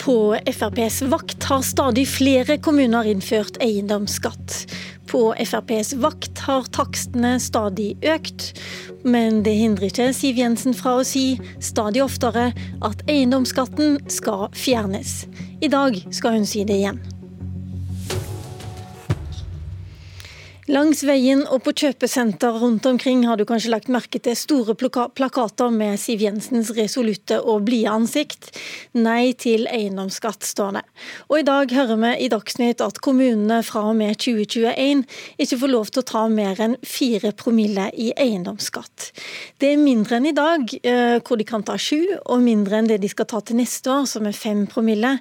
På FrPs vakt har stadig flere kommuner innført eiendomsskatt. På FrPs vakt har takstene stadig økt, men det hindrer ikke Siv Jensen fra å si stadig oftere at eiendomsskatten skal fjernes. I dag skal hun si det igjen. Langs veien og på kjøpesenter rundt omkring har du kanskje lagt merke til store plakater med Siv Jensens resolutte og blide ansikt. Nei til eiendomsskatt, står det. Og i dag hører vi i Dagsnytt at kommunene fra og med 2021 ikke får lov til å ta mer enn fire promille i eiendomsskatt. Det er mindre enn i dag, eh, hvor de kan ta sju, og mindre enn det de skal ta til neste år, som er fem promille.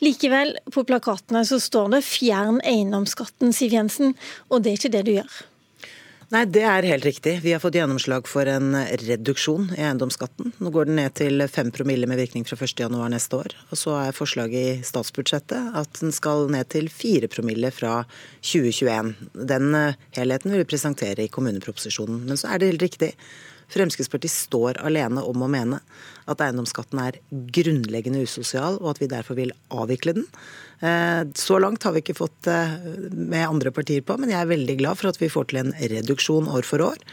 Likevel, på plakatene så står det 'fjern eiendomsskatten', Siv Jensen, og det er ikke det du gjør? Nei, det er helt riktig. Vi har fått gjennomslag for en reduksjon i eiendomsskatten. Nå går den ned til 5 promille med virkning fra 1.1 neste år. Og så er forslaget i statsbudsjettet at den skal ned til 4 promille fra 2021. Den eh, helheten vil vi presentere i kommuneproposisjonen. Men så er det helt riktig. Fremskrittspartiet står alene om å mene at eiendomsskatten er grunnleggende usosial, og at vi derfor vil avvikle den. Eh, så langt har vi ikke fått eh, med andre partier på, men jeg er veldig glad for at vi får til en reduksjon år for år.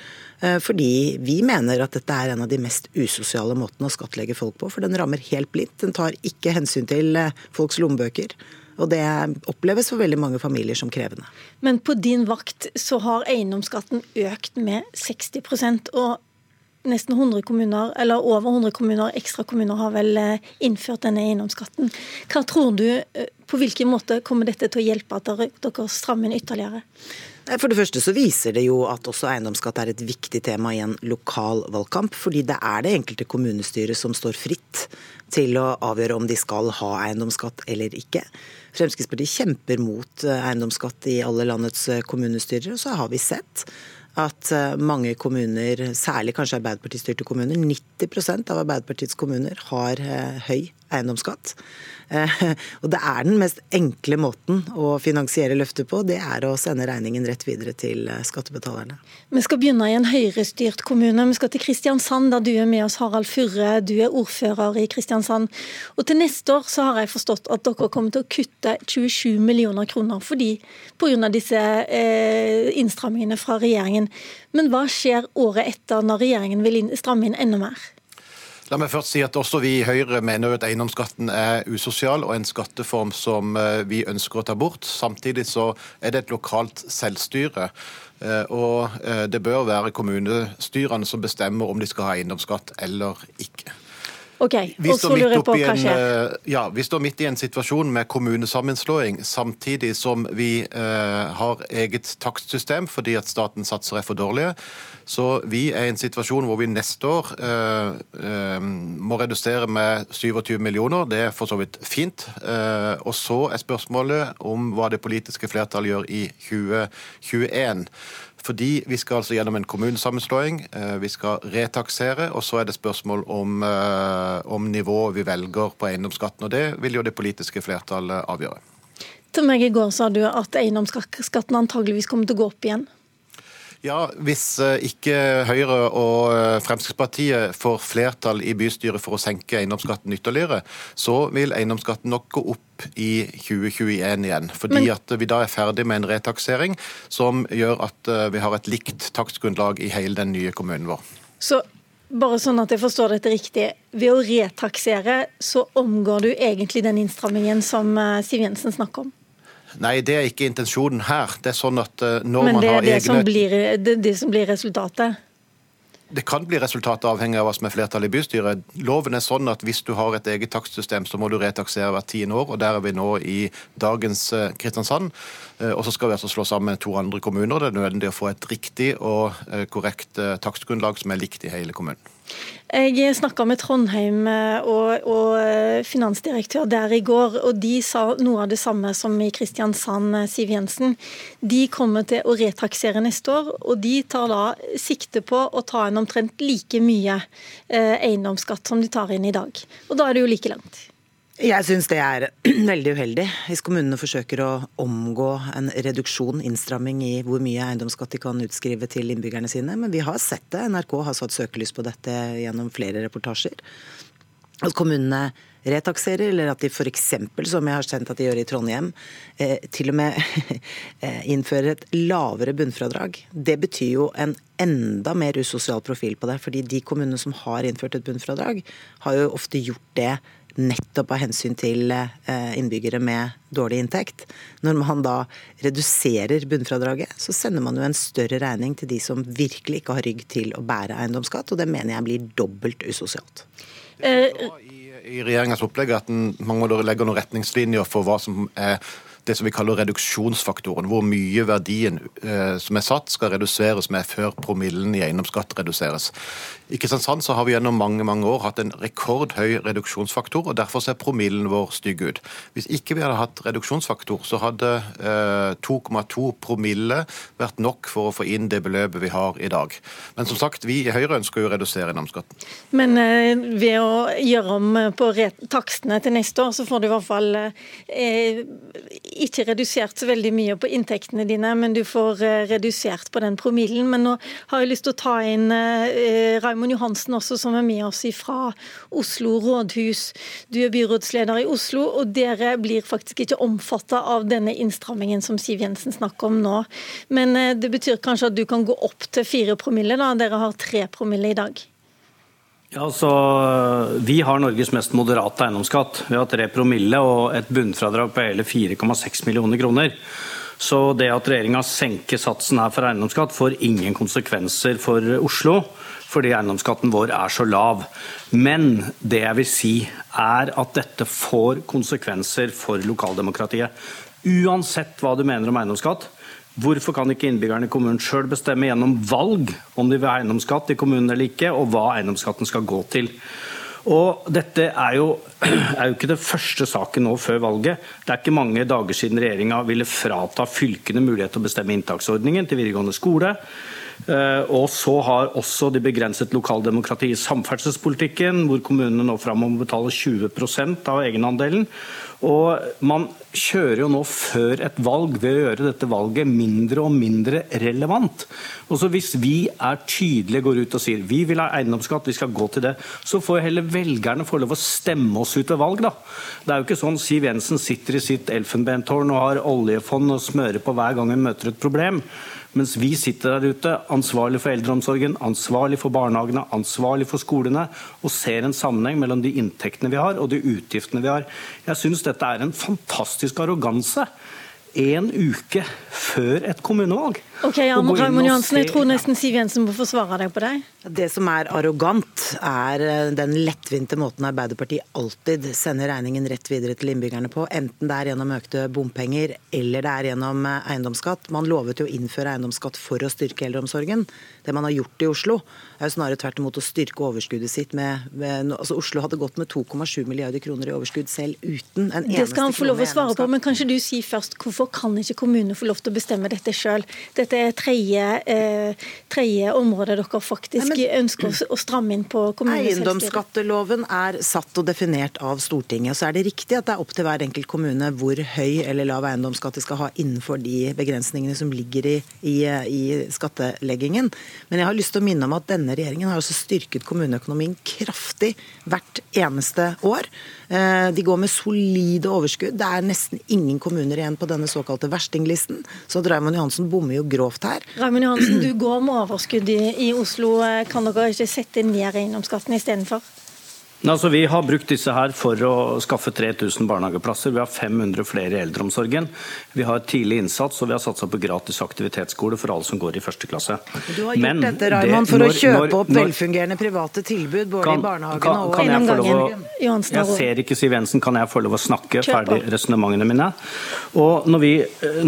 Eh, fordi vi mener at dette er en av de mest usosiale måtene å skattlegge folk på. For den rammer helt blindt. Den tar ikke hensyn til folks lommebøker. Og det oppleves for veldig mange familier som krevende. Men på din vakt så har eiendomsskatten økt med 60% og nesten 100 kommuner, eller over 100 kommuner, ekstra kommuner, har vel eh, innført denne eiendomsskatten. Hva tror du, eh, På hvilken måte kommer dette til å hjelpe at dere strammer inn ytterligere? For det første så viser det jo at også eiendomsskatt er et viktig tema i en lokal valgkamp. Fordi det er det enkelte kommunestyret som står fritt til å avgjøre om de skal ha eiendomsskatt eller ikke. Fremskrittspartiet kjemper mot eh, eiendomsskatt i alle landets kommunestyrer, og så har vi sett at eh, mange kommuner, særlig kanskje Arbeiderpartistyrte kommuner, 90% av Arbeiderpartiets kommuner har eh, høy eiendomsskatt. Eh, og det er den mest enkle måten å finansiere løftet på, det er å sende regningen rett videre til eh, skattebetalerne. Vi skal begynne i en høyrestyrt kommune. Vi skal til Kristiansand, der du er med oss, Harald Furre. Du er ordfører i Kristiansand. Og til neste år så har jeg forstått at dere kommer til å kutte 27 millioner kroner fordi pga. disse eh, innstrammingene fra regjeringen. Men hva skjer året etter, når regjeringen vil stramme inn enda mer? La meg først si at også vi i Høyre mener at eiendomsskatten er usosial og en skatteform som eh, vi ønsker å ta bort. Samtidig så er det et lokalt selvstyre. Eh, og eh, det bør være kommunestyrene som bestemmer om de skal ha eiendomsskatt eller ikke. Ok, og så lurer jeg på hva skjer? En, ja, Vi står midt i en situasjon med kommunesammenslåing, samtidig som vi eh, har eget takstsystem fordi at statens satser er for dårlige. Så vi er i en situasjon hvor vi neste år eh, eh, må redusere med 27 millioner. Det er for så vidt fint. Eh, og så er spørsmålet om hva det politiske flertallet gjør i 2021. Fordi vi skal altså gjennom en kommunesammenslåing, eh, vi skal retaksere, og så er det spørsmål om, eh, om nivået vi velger på eiendomsskatten. og Det vil jo det politiske flertallet avgjøre. Til meg i går sa du at eiendomsskatten antageligvis kommer til å gå opp igjen. Ja, Hvis eh, ikke Høyre og Fremskrittspartiet får flertall i bystyret for å senke eiendomsskatten ytterligere, så vil eiendomsskatten nok gå opp i 2021 igjen. Fordi at vi da er ferdig med en retaksering som gjør at eh, vi har et likt takstgrunnlag i hele den nye kommunen vår. Så bare sånn at jeg forstår dette riktig. Ved å retaksere så omgår du egentlig den innstrammingen som eh, Siv Jensen snakker om? Nei, det er ikke intensjonen her. Det er sånn at eh, når Men man har egne... Men det er det, det som blir resultatet? Det kan bli resultatet avhengig av hva som er flertallet i bystyret. Loven er sånn at hvis du har et eget takstsystem, så må du retaksere hvert tiende år. og Der er vi nå i dagens eh, Kristiansand. Eh, og så skal vi altså slå sammen to andre kommuner. Det er nødvendig å få et riktig og korrekt takstgrunnlag som er likt i hele kommunen. Jeg snakka med Trondheim eh, og, og, eh, finansdirektør der i går, og de sa noe av det samme som i Kristiansand, eh, Siv Jensen. De kommer til å retaksere neste år, og de tar da sikte på å ta inn omtrent like mye eiendomsskatt som de tar inn i dag. Og da er det jo like langt. Jeg syns det er veldig uheldig hvis kommunene forsøker å omgå en reduksjon, innstramming i hvor mye eiendomsskatt de kan utskrive til innbyggerne sine. Men vi har sett det. NRK har satt søkelys på dette gjennom flere reportasjer. at kommunene retakserer, eller at de f.eks., som jeg har kjent at de gjør i Trondheim, eh, til og med eh, innfører et lavere bunnfradrag. Det betyr jo en enda mer usosial profil på det. fordi de kommunene som har innført et bunnfradrag, har jo ofte gjort det nettopp av hensyn til eh, innbyggere med dårlig inntekt. Når man da reduserer bunnfradraget, så sender man jo en større regning til de som virkelig ikke har rygg til å bære eiendomsskatt, og det mener jeg blir dobbelt usosialt. Eh, i regjeringas opplegg at man må legge noen retningslinjer for hva som er det som vi kaller reduksjonsfaktoren. Hvor mye verdien eh, som er satt skal reduseres med før promillen i eiendomsskatt reduseres. I Kristiansand så har vi gjennom mange mange år hatt en rekordhøy reduksjonsfaktor, og derfor ser promillen vår stygg ut. Hvis ikke vi hadde hatt reduksjonsfaktor, så hadde eh, 2,2 promille vært nok for å få inn det beløpet vi har i dag. Men som sagt, vi i Høyre ønsker jo å redusere eiendomsskatten. Men eh, ved å gjøre om på takstene til neste år, så får du i hvert fall eh, ikke redusert så veldig mye på inntektene dine, men du får eh, redusert på den promillen. Men nå har jeg lyst til å ta inn eh, Raimond Johansen også, som er med oss fra Oslo rådhus. Du er byrådsleder i Oslo, og dere blir faktisk ikke omfatta av denne innstrammingen som Siv Jensen snakker om nå. Men eh, det betyr kanskje at du kan gå opp til fire promille, da. Dere har tre promille i dag. Ja, altså, Vi har Norges mest moderate eiendomsskatt. Vi har 3 promille og et bunnfradrag på hele 4,6 millioner kroner. Så det at regjeringa senker satsen her for eiendomsskatt, får ingen konsekvenser for Oslo. Fordi eiendomsskatten vår er så lav. Men det jeg vil si, er at dette får konsekvenser for lokaldemokratiet. Uansett hva du mener om eiendomsskatt, Hvorfor kan ikke innbyggerne i kommunen sjøl bestemme gjennom valg om de vil ha eiendomsskatt i kommunen eller ikke, og hva eiendomsskatten skal gå til? Og Dette er jo, er jo, ikke det første saken nå før valget. Det er ikke mange dager siden regjeringa ville frata fylkene mulighet til å bestemme inntaksordningen til videregående skole. Eh, og så har også de begrenset lokaldemokratiet i samferdselspolitikken, hvor kommunene nå framover betaler betale 20% av egenandelen. Og man kjører jo nå før et valg ved å gjøre dette valget mindre og mindre relevant. Og så Hvis vi er tydelige, går ut og sier vi vil ha eiendomsskatt, vi skal gå til det, så får heller velgerne få lov å stemme oss ut ved valg. da. Det er jo ikke sånn Siv Jensen sitter i sitt elfenbentårn og har oljefond og smører på hver gang hun møter et problem. Mens vi sitter der ute, ansvarlig for eldreomsorgen, ansvarlig for barnehagene, ansvarlig for skolene, og ser en sammenheng mellom de inntektene vi har og de utgiftene vi har. Jeg syns dette er en fantastisk arroganse en uke før et kommunevalg. Ok, Raymond Johansen, Jeg tror nesten Siv Jensen må forsvare deg på deg. Det som er arrogant, er eh, den lettvinte måten Arbeiderpartiet alltid sender regningen rett videre til innbyggerne på. Enten det er gjennom økte bompenger eller det er gjennom eh, eiendomsskatt. Man lovet jo å innføre eiendomsskatt for å styrke eldreomsorgen. Det man har gjort i Oslo, er jo snarere tvert imot å styrke overskuddet sitt med, med altså Oslo hadde gått med 2,7 milliarder kroner i overskudd selv uten en eneste krone Det skal han få lov å svare på, men kanskje du sier først hvorfor kan ikke kommunene få lov til å bestemme dette sjøl? Dette er tredje, eh, tredje område dere faktisk Nei, men, ønsker å, stramme inn på Eiendomsskatteloven er satt og definert av Stortinget. Så er det riktig at det er opp til hver enkelt kommune hvor høy eller lav eiendomsskatt de skal ha innenfor de begrensningene som ligger i, i, i skatteleggingen. Men jeg har lyst til å minne om at denne regjeringen har også styrket kommuneøkonomien kraftig hvert eneste år. Eh, de går med solide overskudd. Det er nesten ingen kommuner igjen på denne såkalte verstinglisten. Så Raymond Johansen bommer jo grovt her. Raymond Johansen, du går med overskudd i, Oslo. Kan dere ikke sette ned eiendomsskatten istedenfor? Altså, vi har brukt disse her for å skaffe 3000 barnehageplasser. Vi har 500 flere i eldreomsorgen. Vi har tidlig innsats og vi har satsa på gratis aktivitetsskole for alle som går i første klasse. Du har gjort Men dette Raimond, for når, å kjøpe når, opp velfungerende private tilbud både kan, i barnehagene og eiendomsgangen. Jeg ser ikke Siv Jensen, kan jeg få lov å snakke ferdig resonnementene mine? Og når vi,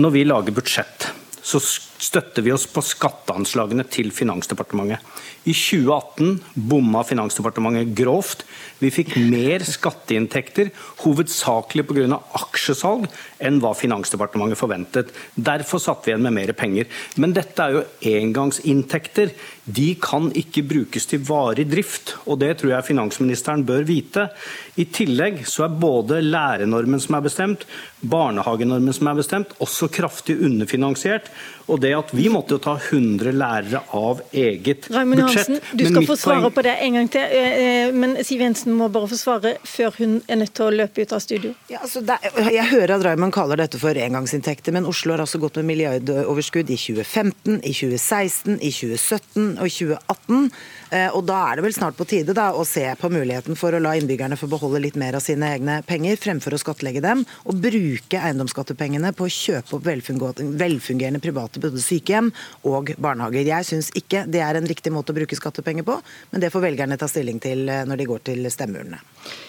når vi lager budsjett, så støtter vi oss på skatteanslagene til Finansdepartementet. I 2018 bomma Finansdepartementet grovt. Vi fikk mer skatteinntekter, hovedsakelig pga. aksjesalg, enn hva Finansdepartementet forventet. Derfor satt vi igjen med mer penger. Men dette er jo engangsinntekter. De kan ikke brukes til varig drift, og det tror jeg finansministeren bør vite. I tillegg så er både lærernormen som er bestemt, barnehagenormen som er bestemt, også kraftig underfinansiert. Og det det at vi måtte ta 100 lærere av eget Raimund budsjett. Hansen, du skal få svare på det en gang til, eh, eh, men Siv Jensen må bare få svare før hun er nødt til å løpe ut av studio. Ja, altså det, jeg hører at Raymond kaller dette for engangsinntekter, men Oslo har altså gått med milliardoverskudd i 2015, i 2016, i 2017 og i 2018. Eh, og Da er det vel snart på tide da, å se på muligheten for å la innbyggerne få beholde litt mer av sine egne penger, fremfor å skattlegge dem, og bruke eiendomsskattepengene på å kjøpe opp velfungerende private både sykehjem og barnehager. Jeg syns ikke det er en riktig måte å bruke skattepenger på, men det får velgerne ta stilling til eh, når de går til stemmeurnene.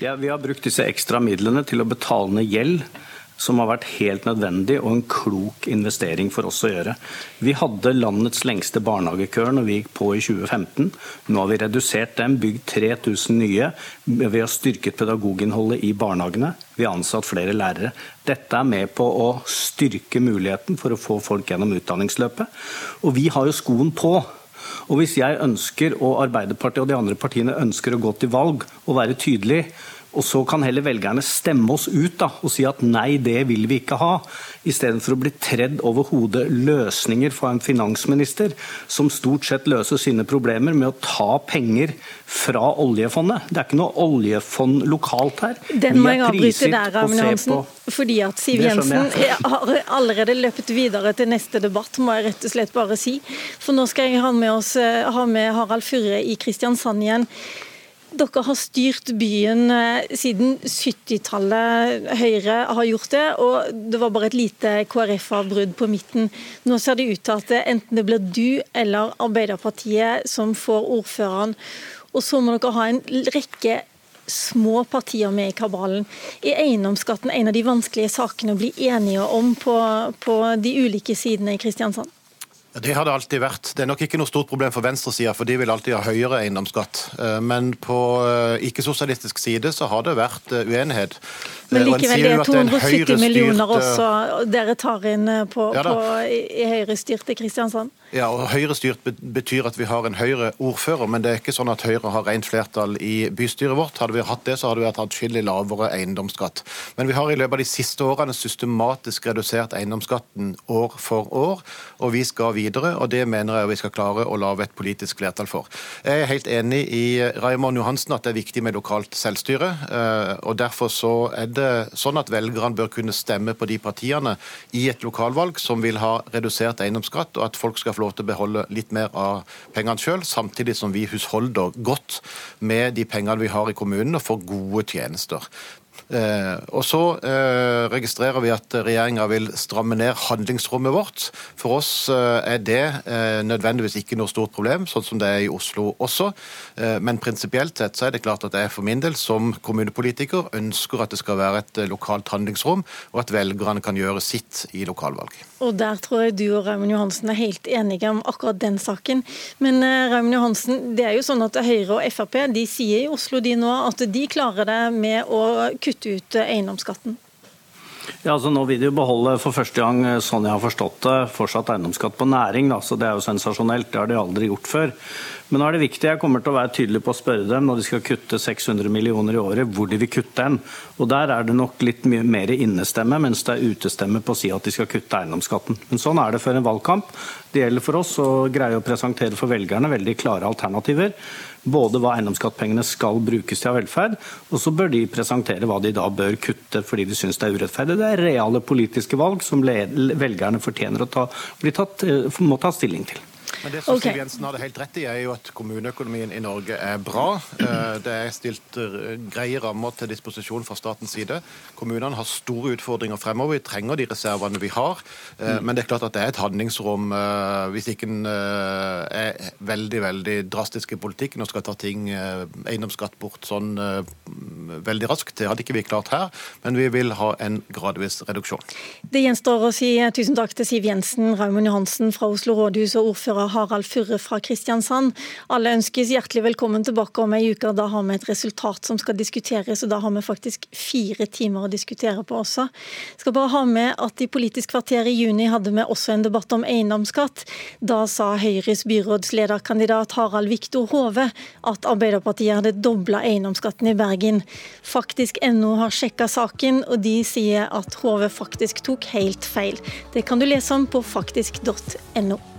Ja, vi har brukt disse ekstra midlene til å betale ned gjeld som har vært helt nødvendig og en klok investering for oss å gjøre. Vi hadde landets lengste barnehagekøer når vi gikk på i 2015. Nå har vi redusert dem, bygd 3000 nye. Vi har styrket pedagoginnholdet i barnehagene. Vi har ansatt flere lærere. Dette er med på å styrke muligheten for å få folk gjennom utdanningsløpet. Og vi har jo skoen på. Og hvis jeg ønsker, og Arbeiderpartiet og de andre partiene ønsker å gå til valg og være tydelige og så kan heller velgerne stemme oss ut da, og si at nei, det vil vi ikke ha. Istedenfor å bli tredd over hodet løsninger fra en finansminister som stort sett løser sine problemer med å ta penger fra oljefondet. Det er ikke noe oljefond lokalt her. Den må jeg avbryte der, Raymond Hansen. Fordi at Siv Jensen har allerede løpt videre til neste debatt, må jeg rett og slett bare si. For nå skal jeg ha med, oss, ha med Harald Furre i Kristiansand igjen. Dere har styrt byen eh, siden 70-tallet. Høyre har gjort det, og det var bare et lite KrF-avbrudd på midten. Nå ser det ut til at enten det blir du eller Arbeiderpartiet som får ordføreren. Og så må dere ha en rekke små partier med i kabalen. Er eiendomsskatten en av de vanskelige sakene å bli enige om på, på de ulike sidene i Kristiansand? Det har det alltid vært. Det er nok ikke noe stort problem for venstresida, for de vil alltid ha høyere eiendomsskatt. Eh, men på eh, ikke-sosialistisk side så har det vært eh, uenighet. Men likevel, det er 270 millioner også dere tar inn på, ja, på i Høyre-styrte Kristiansand? Ja, og Høyre-styrt betyr at vi har en Høyre-ordfører, men det er ikke sånn at Høyre har rent flertall i bystyret vårt. Hadde vi hatt det, så hadde vi hatt atskillig lavere eiendomsskatt. Men vi har i løpet av de siste årene systematisk redusert eiendomsskatten år for år, og vi skal videre. Og Det mener jeg vi skal klare å lage et politisk flertall for. Jeg er helt enig i Raymond Johansen at det er viktig med lokalt selvstyre. Eh, og Derfor så er det sånn at velgerne bør kunne stemme på de partiene i et lokalvalg som vil ha redusert eiendomsskatt, og at folk skal få lov til å beholde litt mer av pengene sjøl, samtidig som vi husholder godt med de pengene vi har i kommunen og får gode tjenester. Eh, og så eh, registrerer vi at regjeringa vil stramme ned handlingsrommet vårt. For oss eh, er det nødvendigvis ikke noe stort problem, sånn som det er i Oslo også. Men prinsipielt sett så er det klart at jeg for min del som kommunepolitiker ønsker at det skal være et lokalt handlingsrom, og at velgerne kan gjøre sitt i lokalvalg. Og der tror jeg du og Raymond Johansen er helt enige om akkurat den saken. Men Raymond Johansen, det er jo sånn at Høyre og Frp de sier i Oslo de nå at de klarer det med å kutte kutte ut eiendomsskatten? Ja, altså Nå vil de jo beholde for første gang, eh, sånn jeg har forstått det, fortsatt eiendomsskatt på næring. Da, så Det er jo sensasjonelt. Det har de aldri gjort før. Men nå er det viktig, jeg kommer til å være tydelig på å spørre dem når de skal kutte 600 millioner i året, hvor de vil kutte den. Og Der er det nok litt mye mer innestemme, mens det er utestemme på å si at de skal kutte eiendomsskatten. Men sånn er det før en valgkamp. Det gjelder for oss å greie å presentere for velgerne veldig klare alternativer både hva eiendomsskattpengene skal brukes til av velferd, og så bør de presentere hva de da bør kutte fordi de syns det er urettferdig. Det er reale politiske valg som velgerne fortjener å ta, tatt, eh, må ta stilling til. Men det som okay. Siv Jensen hadde helt rett i, er jo at kommuneøkonomien i Norge er bra. Eh, det er stilt eh, greie rammer til disposisjon fra statens side. Kommunene har store utfordringer fremover. Vi trenger de reservene vi har. Eh, mm. Men det er klart at det er et handlingsrom hvis ikke en er veldig veldig drastisk i politikken og skal ta ting, eiendomsskatt bort sånn veldig raskt. Det hadde ikke vi klart her, men vi vil ha en gradvis reduksjon. Det gjenstår å si tusen takk til Siv Jensen, Raymond Johansen fra Oslo rådhus og ordfører Harald Furre fra Kristiansand. Alle ønskes hjertelig velkommen tilbake om ei uke. Da har vi et resultat som skal diskuteres, og da har vi faktisk fire timer å diskutere på også. Jeg skal bare ha med at I Politisk kvarter i juni hadde vi også en debatt om eiendomsskatt. Da sa Høyres byrådslederkandidat Harald Viktor Hove at Arbeiderpartiet hadde dobla eiendomsskatten i Bergen. Faktisk NO har sjekka saken, og de sier at Hove faktisk tok helt feil. Det kan du lese om på faktisk.no.